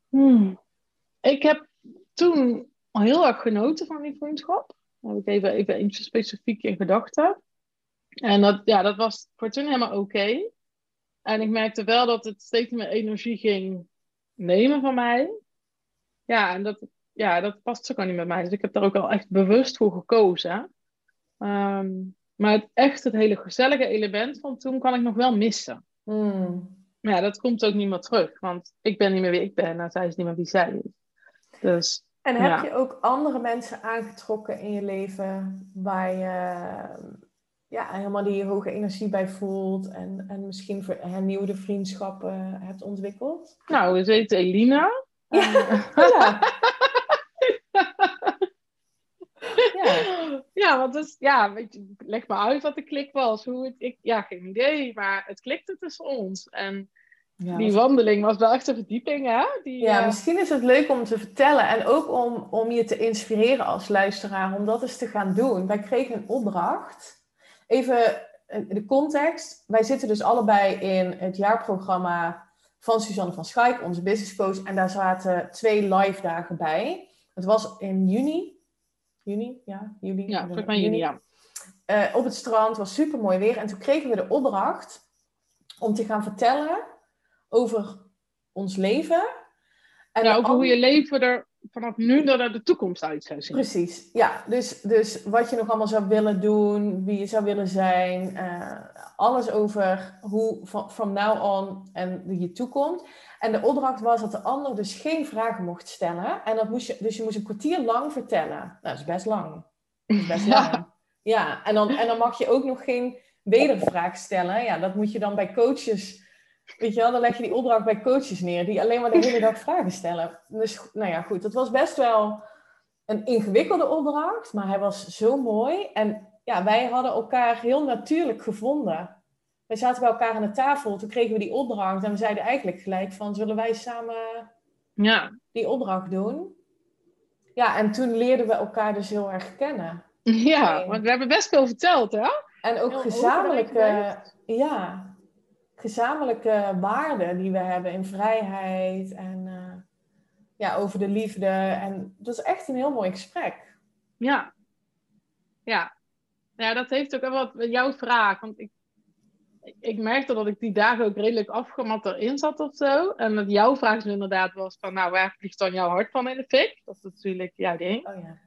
Hmm. Ik heb toen al heel erg genoten van die vriendschap. Dan heb ik even, even eentje specifiek in gedachten. En dat, ja, dat was voor toen helemaal oké. En ik merkte wel dat het steeds meer energie ging nemen van mij. Ja, en dat, ja, dat past ook al niet met mij. Dus ik heb daar ook al echt bewust voor gekozen. Ehm, maar het, echt het hele gezellige element van toen kan ik nog wel missen. Hmm. Maar ja, dat komt ook niet meer terug. Want ik ben niet meer wie ik ben en zij is niet meer wie zij is. Dus En heb Ja. je ook andere mensen aangetrokken in je leven waar je ja, helemaal die hoge energie bij voelt en, en misschien hernieuwde vriendschappen hebt ontwikkeld? nou, ze heet Elina. Ja. Eh, *laughs* Ja. ja, Ja, want dus, ja, weet je, leg maar uit wat de klik was. Hoe het, ik, ja, geen idee, maar het klikte tussen ons. En Ja, die wandeling was wel echt een verdieping, hè? Die, Ja, eh, misschien is het leuk om te vertellen en ook om, om je te inspireren als luisteraar om dat eens te gaan doen. Wij kregen een opdracht. Even eh, de context. Wij zitten dus allebei in het jaarprogramma van Suzanne van Schaik, onze business coach. En daar zaten twee live dagen bij. Het was in juni. Juni? Ja, juli. ja, volgens mij jullie, ja. Eh, op het strand, was super mooi weer. En toen kregen we de opdracht om te gaan vertellen over ons leven. En ja, over hoe je leven er vanaf nu naar de toekomst uit zou zien. Precies, ja. Dus, dus wat je nog allemaal zou willen doen, wie je zou willen zijn. eh, alles over hoe van now on en je toekomt. En de opdracht was dat de ander dus geen vragen mocht stellen. En dat moest je, dus je moest een kwartier lang vertellen. Nou, dat is best lang. Dat is best Ja. *laughs* lang. Ja, en dan, en dan mag je ook nog geen wedervraag stellen. Ja, dat moet je dan bij coaches... Weet je wel, dan leg je die opdracht bij coaches neer... die alleen maar de hele dag vragen stellen. Dus, nou ja, goed. Dat was best wel een ingewikkelde opdracht... maar hij was zo mooi. En ja, wij hadden elkaar heel natuurlijk gevonden. Wij zaten bij elkaar aan de tafel, toen kregen we die opdracht... en we zeiden eigenlijk gelijk van... zullen wij samen Ja. die opdracht doen? Ja, en toen leerden we elkaar dus heel erg kennen. ja, want we hebben best veel verteld, hè? En ook Heel gezamenlijke, overleg ja, gezamenlijke waarden die we hebben in vrijheid en eh, ja, over de liefde. En dat is echt een heel mooi gesprek. Ja. Ja. Ja, dat heeft ook wel wat met jouw vraag. Want ik, ik merkte dat ik die dagen ook redelijk afgemat erin zat of zo. En dat jouw vraag dus inderdaad was van, nou, waar vliegt dan jouw hart van in de fik? Dat is natuurlijk jouw ding. Oh ja.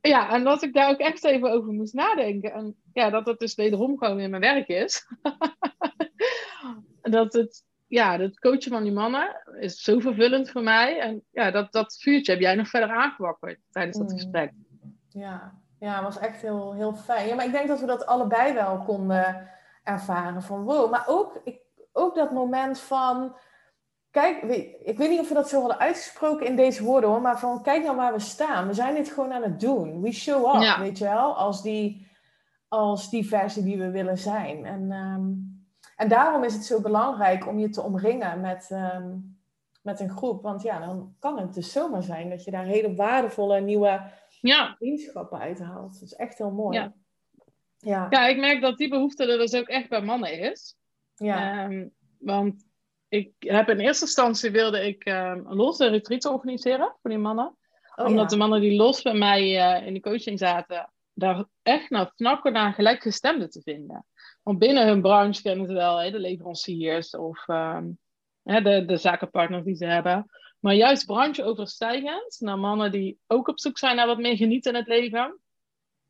Ja, en dat ik daar ook echt even over moest nadenken. En ja, dat het dus wederom gewoon in mijn werk is. *laughs* dat het, ja, het coachen van die mannen is zo vervullend voor mij. En ja, dat, dat vuurtje heb jij nog verder aangewakkerd tijdens dat Mm. gesprek. Ja, ja, het was echt heel, heel fijn. Ja, maar ik denk dat we dat allebei wel konden ervaren van wow. Maar ook, ik, ook dat moment van, kijk, ik weet niet of we dat zo hadden uitgesproken in deze woorden hoor, maar van kijk nou waar we staan. We zijn dit gewoon aan het doen. We show up, Ja. weet je wel, als die, als die versie die we willen zijn. En, ehm, en daarom is het zo belangrijk om je te omringen met, ehm, met een groep. Want ja, dan kan het dus zomaar zijn dat je daar hele waardevolle nieuwe Ja, vriendschappen uithaalt. Dat is echt heel mooi. Ja. Ja. ja, ik merk dat die behoefte er dus ook echt bij mannen is. Ja. Ehm, want ik heb in eerste instantie wilde ik ehm los een retreat organiseren voor die mannen. Oh, Omdat ja. de mannen die los bij mij eh, in de coaching zaten, daar echt naar snakken naar gelijkgestemden te vinden. Want binnen hun branche kennen ze wel hè, de leveranciers of ehm, hè, de, de zakenpartners die ze hebben. Maar juist brancheoverstijgend naar mannen die ook op zoek zijn naar wat meer genieten in het leven,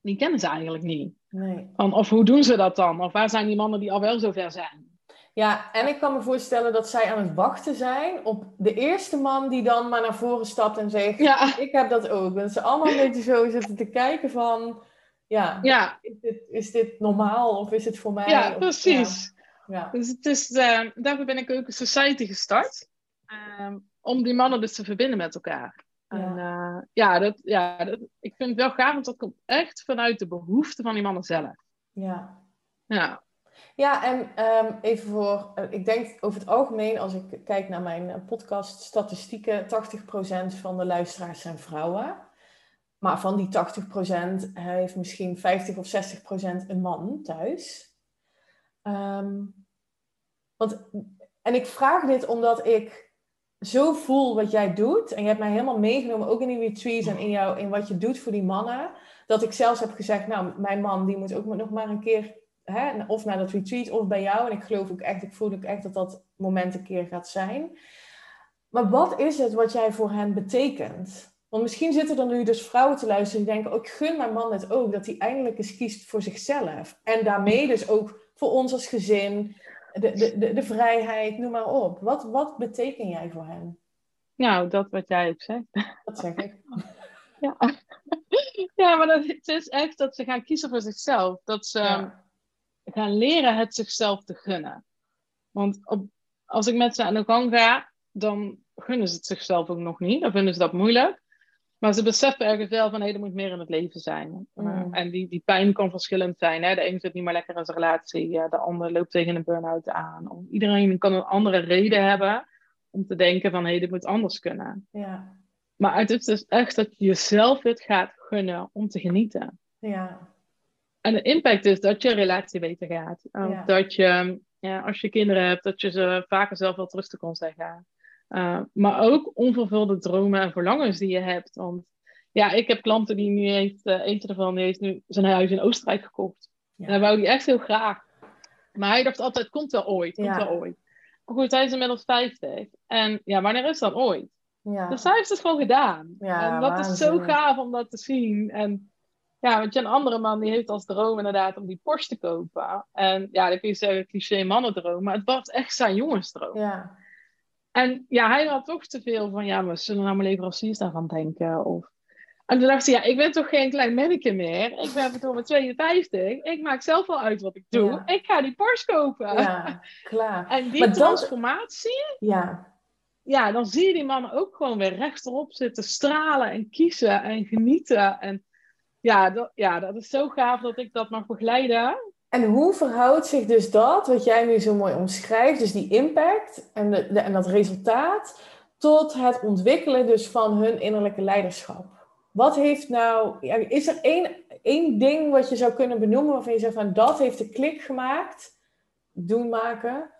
die kennen ze eigenlijk niet. Nee. Van, of hoe doen ze dat dan? Of waar zijn die mannen die al wel zover zijn? Ja, en ik kan me voorstellen dat zij aan het wachten zijn op de eerste man die dan maar naar voren stapt en zegt: Ja, Ik heb dat ook. Dat ze allemaal een beetje zo zitten te kijken van: Ja, ja, is, dit, is dit normaal of is het voor mij? ja Of- precies. Ja. Dus het is, eh, daarvoor ben ik ook een society gestart. Ehm, om die mannen dus te verbinden met elkaar. En eh, ja, dat, ja dat, ik vind het wel gaaf, want dat komt echt vanuit de behoeften van die mannen zelf. ja. Ja, Ja, en ehm, even voor, eh, ik denk over het algemeen, als ik kijk naar mijn podcast statistieken, 80% van de luisteraars zijn vrouwen. Maar van die 80% heeft misschien 50 of 60% een man thuis. Ehm, want, en ik vraag dit omdat ik zo voel wat jij doet. En je hebt mij helemaal meegenomen, ook in die retreats en in, jou, in wat je doet voor die mannen. Dat ik zelfs heb gezegd, nou, mijn man die moet ook nog maar een keer hè, of naar dat retreat of bij jou. En ik geloof ook echt, ik voel ook echt dat dat moment een keer gaat zijn. Maar wat is het wat jij voor hen betekent? Want misschien zitten er nu dus vrouwen te luisteren die denken, oh, ik gun mijn man het ook, dat hij eindelijk eens kiest voor zichzelf. En daarmee dus ook voor ons als gezin, de, de, de, de vrijheid, noem maar op. Wat, wat beteken jij voor hen? nou, dat wat jij ook zegt. Dat zeg ik. *laughs* Ja, *laughs* ja maar dat, het is echt dat ze gaan kiezen voor zichzelf. Dat ze Ja. gaan leren het zichzelf te gunnen. Want op, als ik met ze aan de gang ga, dan gunnen ze het zichzelf ook nog niet. Dan vinden ze dat moeilijk. Maar ze beseffen ergens wel van, hé, er moet meer in het leven zijn. Mm. en die, die pijn kan verschillend zijn. Hè? De een zit niet meer lekker in zijn relatie. De ander loopt tegen een burn-out aan. Iedereen kan een andere reden hebben om te denken van, hé, dit moet anders kunnen. Ja. Maar het is dus echt dat je jezelf het gaat gunnen om te genieten. Ja. En de impact is dat je relatie beter gaat. Ja. Dat je, ja, als je kinderen hebt, dat je ze vaker zelf wel terug kon zeggen. Uh, maar ook onvervulde dromen en verlangens die je hebt. Want ja, ik heb klanten die nu heeft, uh, eentje ervan, die heeft nu zijn huis in Oostenrijk gekocht. Ja. En dat wou hij echt heel graag. Maar hij dacht altijd, komt wel ooit, komt Ja. wel ooit. Maar goed, hij is inmiddels 50. En ja, wanneer is dat ooit? Ja. Dus hij heeft het gewoon gedaan. Ja, en dat is zo gaaf om dat te zien. En ja, want je een andere man die heeft als droom inderdaad om die Porsche te kopen. En ja, dan kun je zeggen cliché mannendroom, maar het was echt zijn jongensdroom. Ja. En ja, hij had toch te veel van, ja, maar zullen nou mijn leveranciers daarvan denken? Of... En toen dacht hij, ja, ik ben toch geen klein manneke meer. Ik ben verdomme 52. Ik maak zelf wel uit wat ik doe. Ja. Ik ga die Porsche kopen. Ja, klaar. *laughs* En die Maar dan- transformatie, Ja. ja, dan zie je die mannen ook gewoon weer rechterop zitten, stralen en kiezen en genieten. En ja dat, ja, dat is zo gaaf dat ik dat mag begeleiden. En hoe verhoudt zich dus dat, wat jij nu zo mooi omschrijft, dus die impact en, de, de- en dat resultaat, tot het ontwikkelen dus van hun innerlijke leiderschap? Wat heeft nou, ja, is er één, één ding wat je zou kunnen benoemen waarvan je zegt van dat heeft de klik gemaakt, doen maken,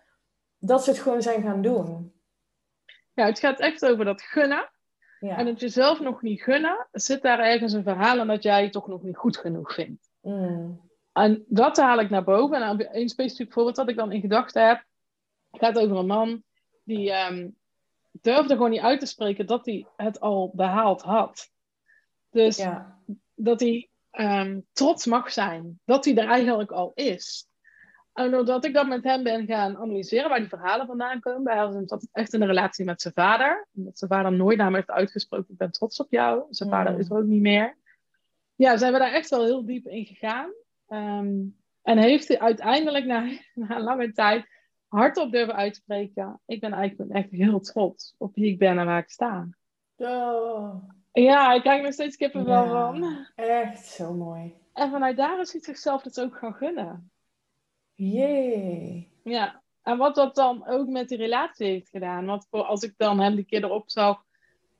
dat ze het gewoon zijn gaan doen? Ja, het gaat echt over dat gunnen. Ja. En het jezelf nog niet gunnen, zit daar ergens een verhaal aan dat jij het toch nog niet goed genoeg vindt. Mm. En dat haal ik naar boven. En een specifiek voorbeeld dat ik dan in gedachten heb, gaat over een man die ehm, durfde gewoon niet uit te spreken dat hij het al behaald had. Dus ja. dat hij ehm, trots mag zijn dat hij er eigenlijk al is. En doordat ik dat met hem ben gaan analyseren, waar die verhalen vandaan komen, bij hem zat echt in een relatie met zijn vader. Omdat zijn vader nooit naar hem heeft uitgesproken, ik ben trots op jou. Zijn vader Mm. is er ook niet meer. Ja, zijn we daar echt wel heel diep in gegaan. Ehm, en heeft hij uiteindelijk na, *laughs* na lange tijd hardop durven uitspreken. Ik ben eigenlijk echt heel trots op wie ik ben en waar ik sta. Oh, Ja, ik krijg nog steeds kippenvel Ja. van. echt zo mooi. En vanuit daar is hij zichzelf dus ook gaan gunnen. Jee. Ja, en wat dat dan ook met die relatie heeft gedaan. Want voor, als ik dan hem die keer erop zag.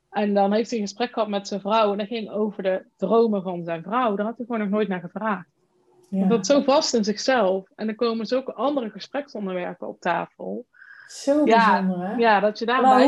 En dan heeft hij een gesprek gehad met zijn vrouw. En dat ging over de dromen van zijn vrouw. Daar had hij gewoon nog nooit naar gevraagd. Ja. Dat zo vast in zichzelf. En dan komen zulke andere gespreksonderwerpen op tafel. Zo Ja, bijzonder, hè? Ja, dat je daar Maar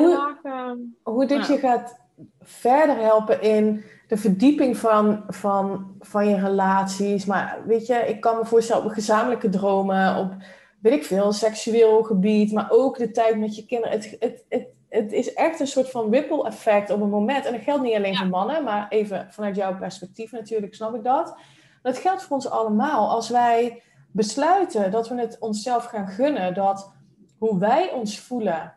hoe- dit Ja. je gaat verder helpen in de verdieping van, van, van je relaties. Maar weet je, ik kan me voorstellen op gezamenlijke dromen, op weet ik veel, seksueel gebied, maar ook de tijd met je kinderen. Het, het, het, het is echt een soort van ripple effect op een moment. En dat geldt niet alleen Ja. voor mannen, maar even vanuit jouw perspectief natuurlijk, snap ik dat. Dat geldt voor ons allemaal. Als wij besluiten dat we het onszelf gaan gunnen, dat hoe wij ons voelen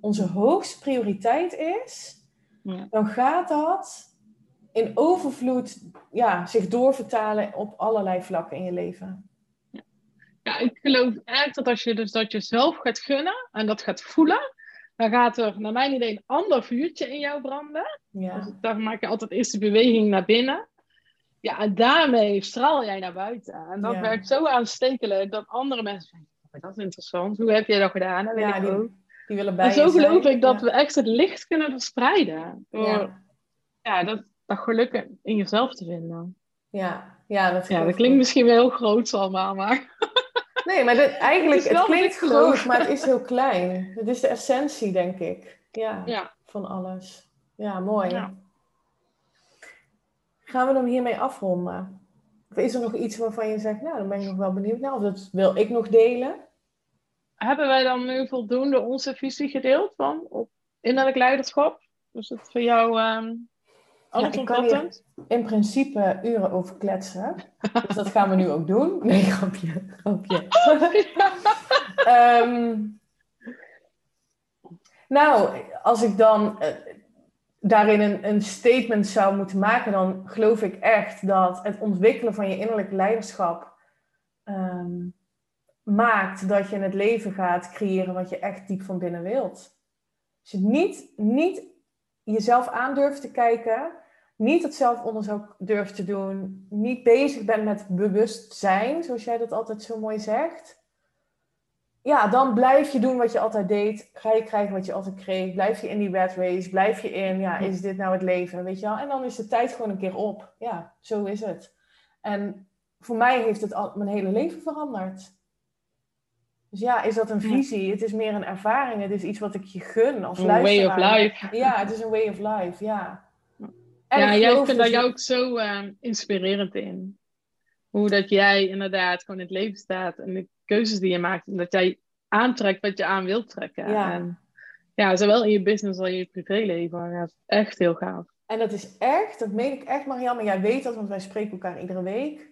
onze hoogste prioriteit is, Ja. dan gaat dat in overvloed ja, zich doorvertalen op allerlei vlakken in je leven. Ja, ik geloof echt dat als je dus dat jezelf gaat gunnen en dat gaat voelen, dan gaat er naar mijn idee een ander vuurtje in jou branden. Ja, Dus daar maak je altijd eerst de beweging naar binnen. Ja, en daarmee straal jij naar buiten. En dat Ja. werkt zo aanstekelijk dat andere mensen "Oh, dat is interessant. Hoe heb jij dat gedaan? Dat wil Ja, ik die- ook. die willen bij En zo zijn. geloof ik dat Ja. we echt het licht kunnen verspreiden. Door ja. Dat, dat geluk in jezelf te vinden. ja, ja, dat, Ja, geloof dat klinkt misschien wel heel groot allemaal, maar... Nee, maar dit, eigenlijk, Het het, klinkt groot, maar het is heel klein. Het is de essentie, denk ik. Ja, Ja. van alles. Ja, mooi. Ja. Gaan we hem hiermee afronden? Of is er nog iets waarvan je zegt, nou, dan ben ik nog wel benieuwd naar. Of dat wil ik nog delen? Hebben wij dan nu voldoende onze visie gedeeld van op innerlijk leiderschap? Dus het voor jou ehm alles omvattend? in principe uren over kletsen. *laughs* Dus dat gaan we nu ook doen. Nee, grapje. grapje. *laughs* Ehm, nou, als ik dan eh, daarin een, statement zou moeten maken, dan geloof ik echt dat het ontwikkelen van je innerlijk leiderschap ehm, maakt dat je het leven gaat creëren wat je echt diep van binnen wilt. Als je niet, niet jezelf aandurft te kijken, niet het zelfonderzoek durft te doen, niet bezig bent met bewustzijn, zoals jij dat altijd zo mooi zegt, ja, dan blijf je doen wat je altijd deed. Ga je krijgen wat je altijd kreeg. Blijf je in die red race. Blijf je in, ja, is dit nou het leven? Weet je wel? En dan is de tijd gewoon een keer op. Ja, zo is het. En voor mij heeft het al mijn hele leven veranderd. Dus ja, is dat een visie? Het is meer een ervaring. Het is iets wat ik je gun als luisteraar. Een way of life. Ja, het is een way of life, ja. En ja, jij vindt dus daar ook zo uh, inspirerend in. Hoe dat jij inderdaad gewoon in het leven staat en de keuzes die je maakt. En dat jij aantrekt wat je aan wilt trekken. Ja. En, ja, zowel in je business als in je privéleven. Ja, echt heel gaaf. En dat is echt, dat meen ik echt Marianne, maar jij weet dat, want wij spreken elkaar iedere week.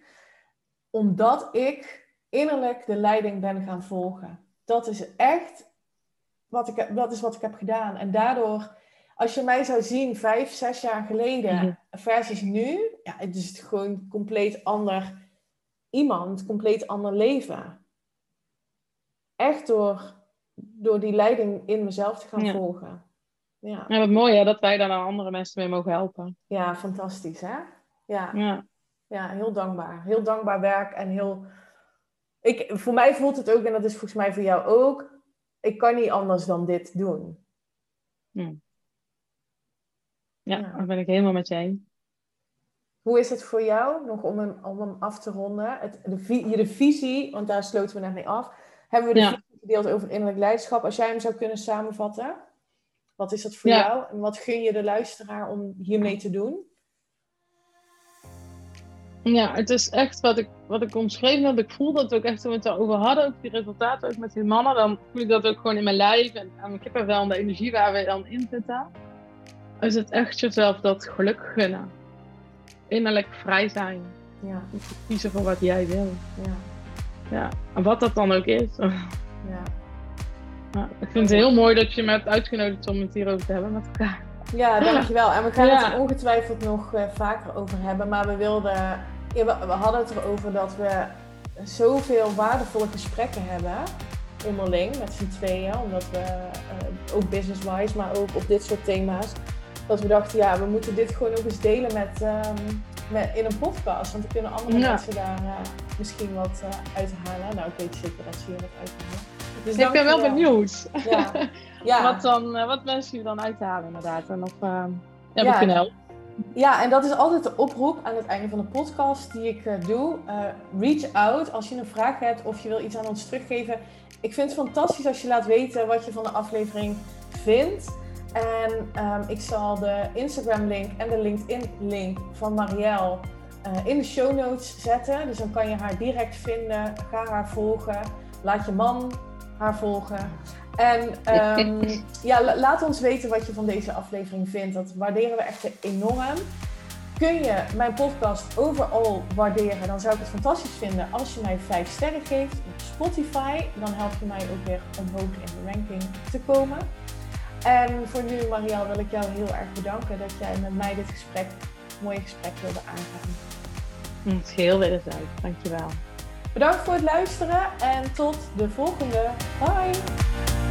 Omdat ik innerlijk de leiding ben gaan volgen. Dat is echt wat ik, dat is wat ik heb gedaan. En daardoor, als je mij zou zien vijf, zes jaar geleden mhm. versus nu, ja, het is gewoon compleet ander iemand, compleet ander leven. Echt door, door die leiding in mezelf te gaan volgen. Ja. ja, wat mooi hè, dat wij daar dan andere mensen mee mogen helpen. Ja, fantastisch hè? Ja. ja. Ja, heel dankbaar. Heel dankbaar werk en heel ik, voor mij voelt het ook, en dat is volgens mij voor jou ook, ik kan niet anders dan dit doen. Hmm. Ja, ja. ben ik helemaal met je eens. Hoe is het voor jou, nog om hem, om hem af te ronden? Het, de, de visie, want daar sloten we net mee af. Hebben we de visie gedeeld over innerlijk leiderschap. Als jij hem zou kunnen samenvatten, wat is dat voor jou? En wat gun je de luisteraar om hiermee te doen? Ja, het is echt wat ik, wat ik omschreven heb. Ik voel dat ook echt toen we het hadden, ook die resultaten ook met die mannen. Dan voel ik dat ook gewoon in mijn lijf en aan mijn kippenvel en de energie waar we dan in zitten. Is het echt jezelf dat geluk gunnen. Innerlijk vrij zijn. Ja. Kiezen voor wat jij wil. Ja. ja. En wat dat dan ook is. Ja. ik vind het heel mooi dat je me hebt uitgenodigd om het hierover te hebben met elkaar. Ja, dankjewel. En we gaan het er ongetwijfeld nog uh, vaker over hebben. Maar we wilden we, hadden het erover dat we zoveel waardevolle gesprekken hebben onderling met z'n tweeën, omdat we uh, ook business-wise, maar ook op dit soort thema's, dat we dachten, ja, we moeten dit gewoon ook eens delen met, um, met in een podcast, want dan kunnen andere mensen daar uh, misschien wat uh, uithalen. Nou, ik weet zeker dat ze hier wat uithalen. Dus ik ben wel benieuwd. Ja. *laughs* ja. wat, dan, wat mensen hier dan uithalen inderdaad. En of ja, ja, kunnen helpen. Ja, en dat is altijd de oproep aan het einde van de podcast die ik uh, doe. Uh, reach out als je een vraag hebt of je wil iets aan ons teruggeven. Ik vind het fantastisch als je laat weten wat je van de aflevering vindt. En um, ik zal de Instagram-link en de LinkedIn-link van Marielle uh, in de show notes zetten. Dus dan kan je haar direct vinden. Ga haar volgen. Laat je man haar volgen. En um, *laughs* ja, laat ons weten wat je van deze aflevering vindt. Dat waarderen we echt enorm. Kun je mijn podcast overal waarderen, dan zou ik het fantastisch vinden als je mij 5 sterren geeft op Spotify. Dan help je mij ook weer omhoog in de ranking te komen. En voor nu, Marielle, wil ik jou heel erg bedanken dat jij met mij dit gesprek, mooie gesprek wilde aangaan. Het is heel wederzijds, dankjewel. Bedankt voor het luisteren en tot de volgende. Bye!